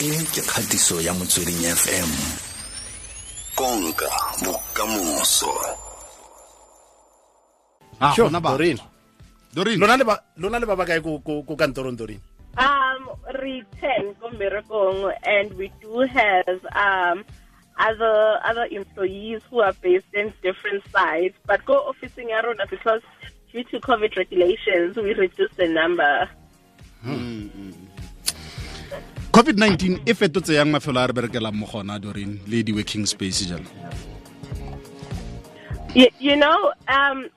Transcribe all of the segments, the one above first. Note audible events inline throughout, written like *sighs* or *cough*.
e ke kgatiso ya motsweding fm konka bokamoso Ah, Sure, gona ba- Doreen. Doreen. lona le ba lona le ba ba kae ko ko ko kantorong Doreen Um, re 10 ko mmerekong and we do have um other other employees who are based in different sites, but go officing ya rona because due to COVID regulations, we reduced the number. Covid-19 e fetotse yang mafelo a re berekelang mo gona doreen le di-working space jalo. You, know, um,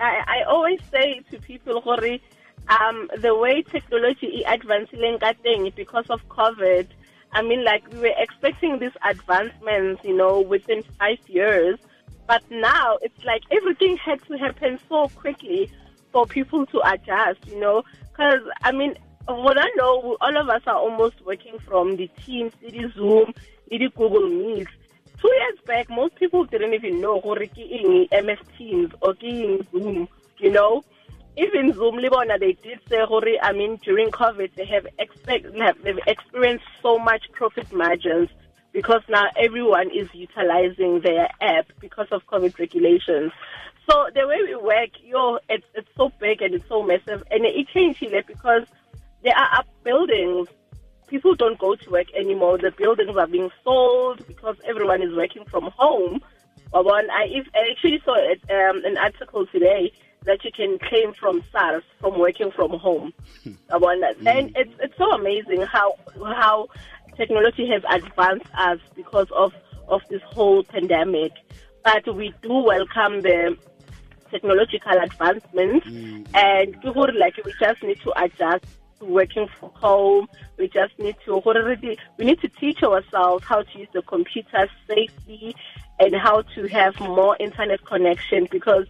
I, I always say to people, Hori, um, the way technology is advancing because of COVID, I mean, like we were expecting these advancements, you know, within five years, but now it's like everything had to happen so quickly for people to adjust, you know, because I mean, I know, all of us are almost working from the Teams, the Zoom, the Google Meet two years back, most people didn't even know eng MS Teams or Zoom, you know. Even Zoom, Libona, they did say, gore, I mean, during COVID, they have, expect, have experienced so much profit margins because now everyone is utilizing their app because of COVID regulations. So the way we work, yo, it's it's so big and it's so massive, and it changed because there are up buildings people don't go to work anymore. The buildings are being sold because everyone is working from home. I, I actually saw it, um, an article today that you can claim from SARS from working from home. Hmm. I. Hmm. And it's, it's so amazing how how technology has advanced us because of, of this whole pandemic. But we do welcome the technological advancements hmm. and ke gore, like we just need to adjust working from home we just need to we need to teach ourselves how to use the computer safely and how to have more internet connection because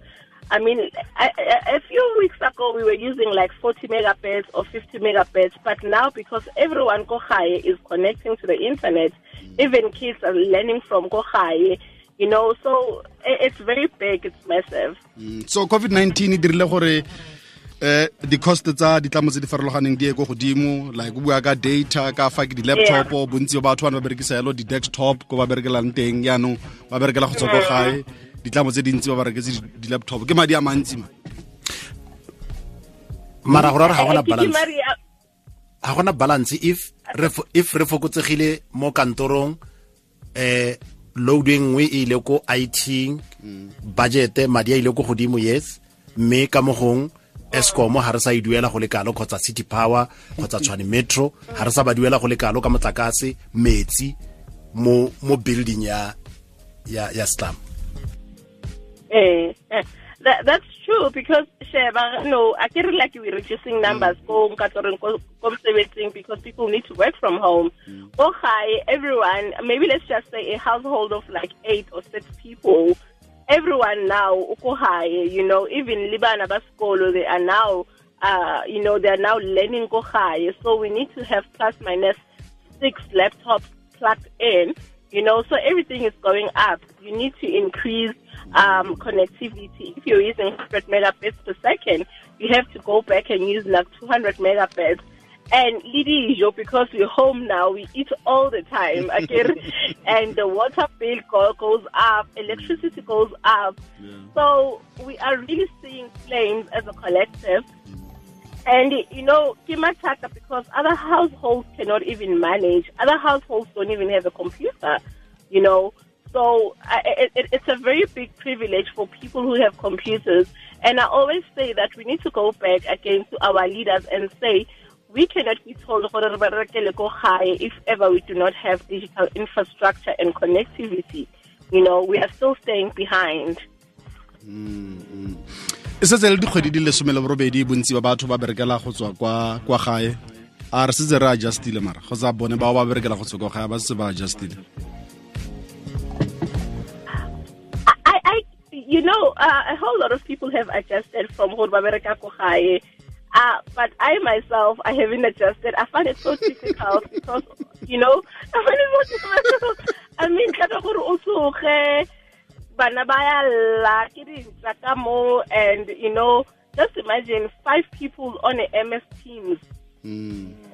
I mean, a, few weeks ago we were using like 40 megabits or 50 megabits, but now because everyone high is connecting to the internet, even kids are learning from high, you know. So it's very big, it's massive. Mm, so covid-19 e dirile gore eh di-cost tsa ditlamo tse di farologaneng di e ko godimo like o bua ka data ka fa ke di-laptop bontsi ba batho ba ne ba berekisa yalo di-desktop ko ba berekelang teng yaanong ba berekela go tswa ko gae. Ditlamo tse dintsi ba bareketse di- di-laptop. Ke madi a mantsi ma mara go ra ga gona Eh, balance. ga gona balance if re if re fokotsegile mo kantorong eh load e nngwe e ile ko IT budget madi a ile go godimo yes. Mme ka mogong escom ha re sa e duela go lekalo kgotsa city power kgotsa tshwane metro ha re sa ba duela go lekalo ka motlakase metsi mo mo building ya ya ya slum Eh, eh, that, that's true because Sheba, no, I can like we reducing numbers go Nkatoring, go ko msebenzing because people need to work from home. Go hi everyone. Maybe let's just say a household of like eight or six people. Everyone now high, you know. Even Libana Baskolo, they are now, uh, you know, they are now learning high. So we need to have plus minus six laptops plugged in, you know, so everything is going up. You need to increase um, connectivity. If you're using 100 megabits per second, you have to go back and use like 200 megabits. And Lidi Ijo, because we're home now, we eat all the time. *laughs* Again, and the water bill goes up, electricity goes up. So we are really seeing flames as a collective. And you know, Kimataka because other households cannot even manage. Other households don't even have a computer. You know, so I, it, it's a very big privilege for people who have computers. And I always say that we need to go back again to our leaders and say we cannot be told gae if ever we do not have digital infrastructure and connectivity. You know, we are still staying behind. e setse le dikgwedi di le borobedi bontsi ba batho ba berekela go tswa kwa gae a re setse re adjustile mara kgotsa bone bao ba berekela go tswa kwa gae ba setse ba adjustile you know, uh, a whole lot of people have adjusted from gore ba bereka ko Kohaye. Uh, but I myself, I haven't adjusted. I find it so difficult because, you know, I find it so difficult. I mean, kada gore o tsoge, bana ba ya lla, ke dintla ka moo, and, you know, just imagine five people on a MS Teams.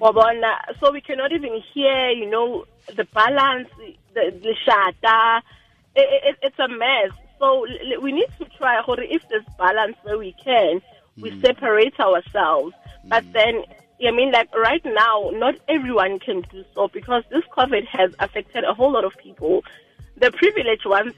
Wabona, so we cannot even hear, you know, the balance, the, the shata. It, it, it's a mess. So we need to try, if there's balance where we can, we mm. separate ourselves. But mm. then, I mean, like right now, not everyone can do so because this COVID has affected a whole lot of people. The privileged ones,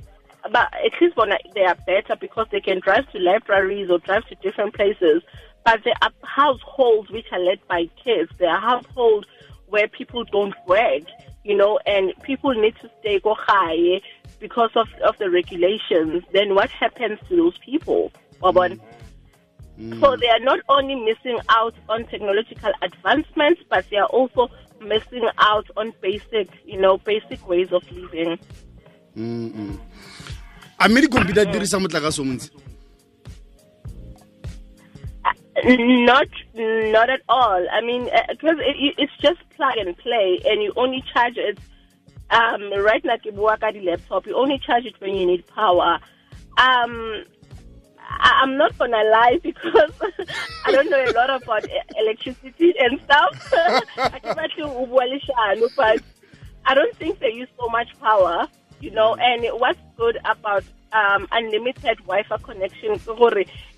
but at least when they are better because they can drive to libraries or drive to different places. But there are households which are led by kids. There are households where people don't work, you know, and people need to stay go high because of, of the regulations. Then what happens to those people? So they are not only missing out on technological advancements, but they are also missing out on basic, you know, basic ways of living. a mme dikompita di dirisa motlakase o montsi Not, not at all. I mean, because it, it- it's just plug and play, and you only charge it. Um, right now, ke bua ka di-laptop, you only charge it when you need power. Um, I, I'm not gonna lie because *laughs* I don't know a lot about electricity and stuff. *laughs* I leshano, but I don't think they use so much power, you know. And what's good about um, unlimited Wi-Fi connection,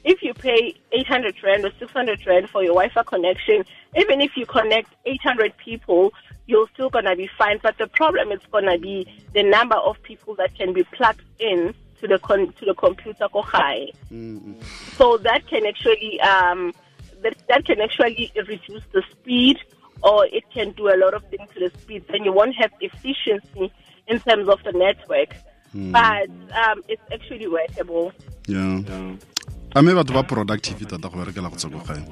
if you pay 800 rand or 600 rand for your Wi-Fi connection, even if you connect 800 people, you're still gonna be fine. But the problem is gonna be the number of people that can be plugged in to the con- to the computer go high. So that can actually um, that, that can actually reduce the speed, or it can do a lot of things to the speed. Then you won't have efficiency in terms of the network. But um, it's actually workable. yeah a mme batho ba productive tata go berekela go tswa ko gae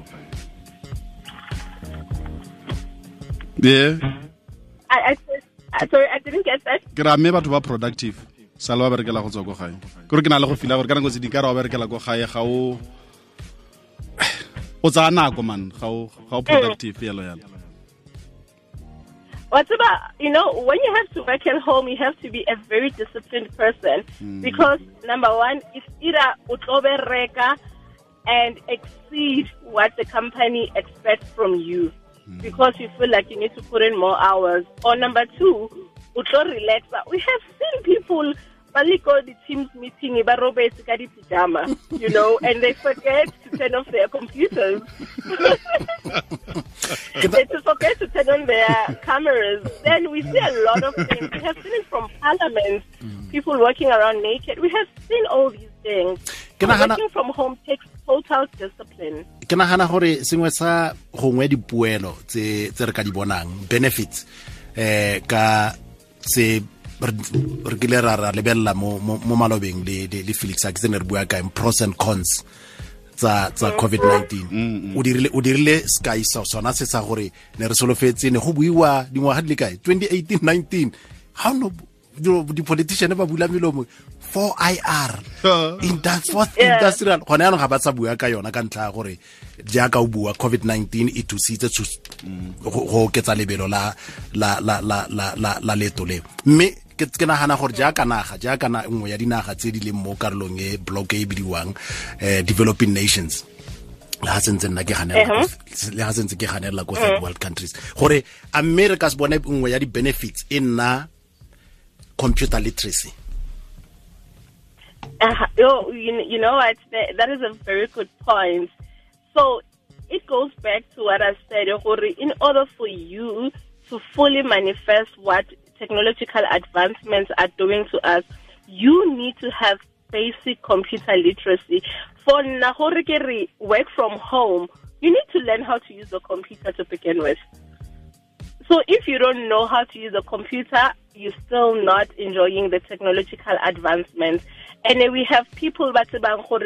yeah I, I, I sorry, I didn't get that. ke ra mme batho ba productive sa le wa berekela go tswa ko gae. Kore ke na le go fila gore ka nako tse ka re wa berekela ko gae ga o *sighs* o tsaya nako man. Ga o productive eh. yalo yalo. What's about, you know, when you have to work at home, you have to be a very disciplined person hmm. because, number one, it's either utobereka and exceed what the company expects from you hmm. because you feel like you need to put in more hours. Or number two, utlo relax. We have people balik go the team's meeting, ba robetse ka di you know, and they forget to turn off their computers. they to forget to turn on their cameras. Then we see a lot of things. We have seen it from parliament, people walking around naked. We have seen all these things. Working from home takes total discipline. ke nagana gore sengwe sa gongwe dipoelo tse re ka di bonang benefits eh ka se re kile ra ra lebelela mo mo mo malobeng le le Felix a ke ne re bua ka pros and cons tsa tsa covid-19. O dirile o dirile sky sa sona se sa gore ne re solofetse ne go buiwa dingwaga di le kae? 2018 19 how no di politician ba bula melomo 4IR Indu- fourth industrial gone yanong ga ba sa bua ka yona ka ntlha ya gore jaaka o bua covid-19 e thusitse thus- go go oketsa lebelo la la la la la la leeto leo mme ke ke nagana gore jaaka naga jaaka nngwe ya dinaga tse di leng mo karolong e block e bidiwang um developing nations le ga sentse nna ke ganela ko- le ga sentse ke ganelela ko third world countries gore a mme re ka se bone nngwe ya di-benefits e nna computer literacy Uh, you, you know what? That, that is a very good point. So it goes back to what I said. In order for you to fully manifest what technological advancements are doing to us, you need to have basic computer literacy. For Nahore work from home, you need to learn how to use a computer to begin with. So if you don't know how to use a computer, you're still not enjoying the technological advancements. And then we have people that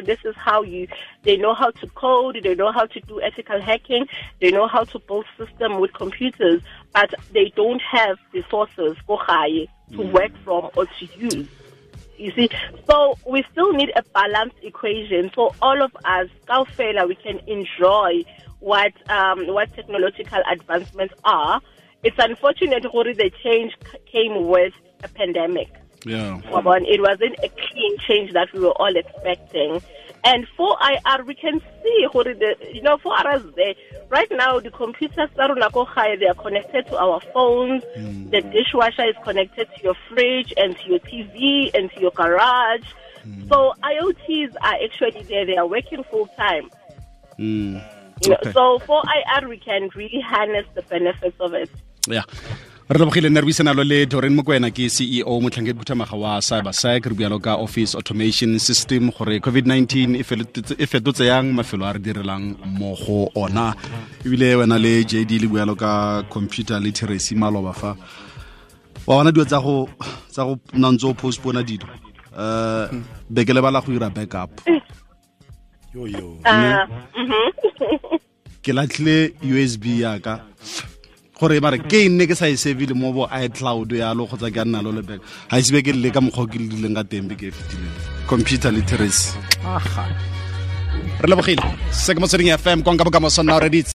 this is how you, they know how to code, they know how to do ethical hacking, they know how to build system with computers, but they don't have resources go high to work from or to use. You see, so we still need a balanced equation. So all of us, Kaufela, we can enjoy what um, what technological advancements are. It's unfortunate that the change came with a pandemic. Yeah. It wasn't a clean change that we were all expecting. And 4IR, we can see you know for us there right now the computers tsa rona ko gae, they are connected to our phones. The dishwasher is connected to your fridge and to your TV and to your garage. So IoTs are actually there. They are working full time. Mm. You know. So 4IR, we can really harness the benefits of it. ya re lebogile nne re buisanalo le mo mokwena ke ceo motlhankedi phuthamaga wa cybersec. Re bualo ka office automation system gore covid-19 e e fetotse yang mafelo a re direlang mo go ona. Ebile wena le jd le bualo ka computer literacy maloba fa. Wa bona dilo tsa go tsa go ntse o postpona dilo? Um be ke lebala go ira backup. Yo yo. Uh, *laughs* ke latlhile usb yaka gore mare ke nne ke sa e sevile mo bo icloud yalo kgotsa ke a nna lo lebeka ga isebe ke lele ka mokgwa o ke le dileng ka teng be ke e fetileng computer literacy. Re lebogile. Se ke motsweding fm konka bokamoso nna already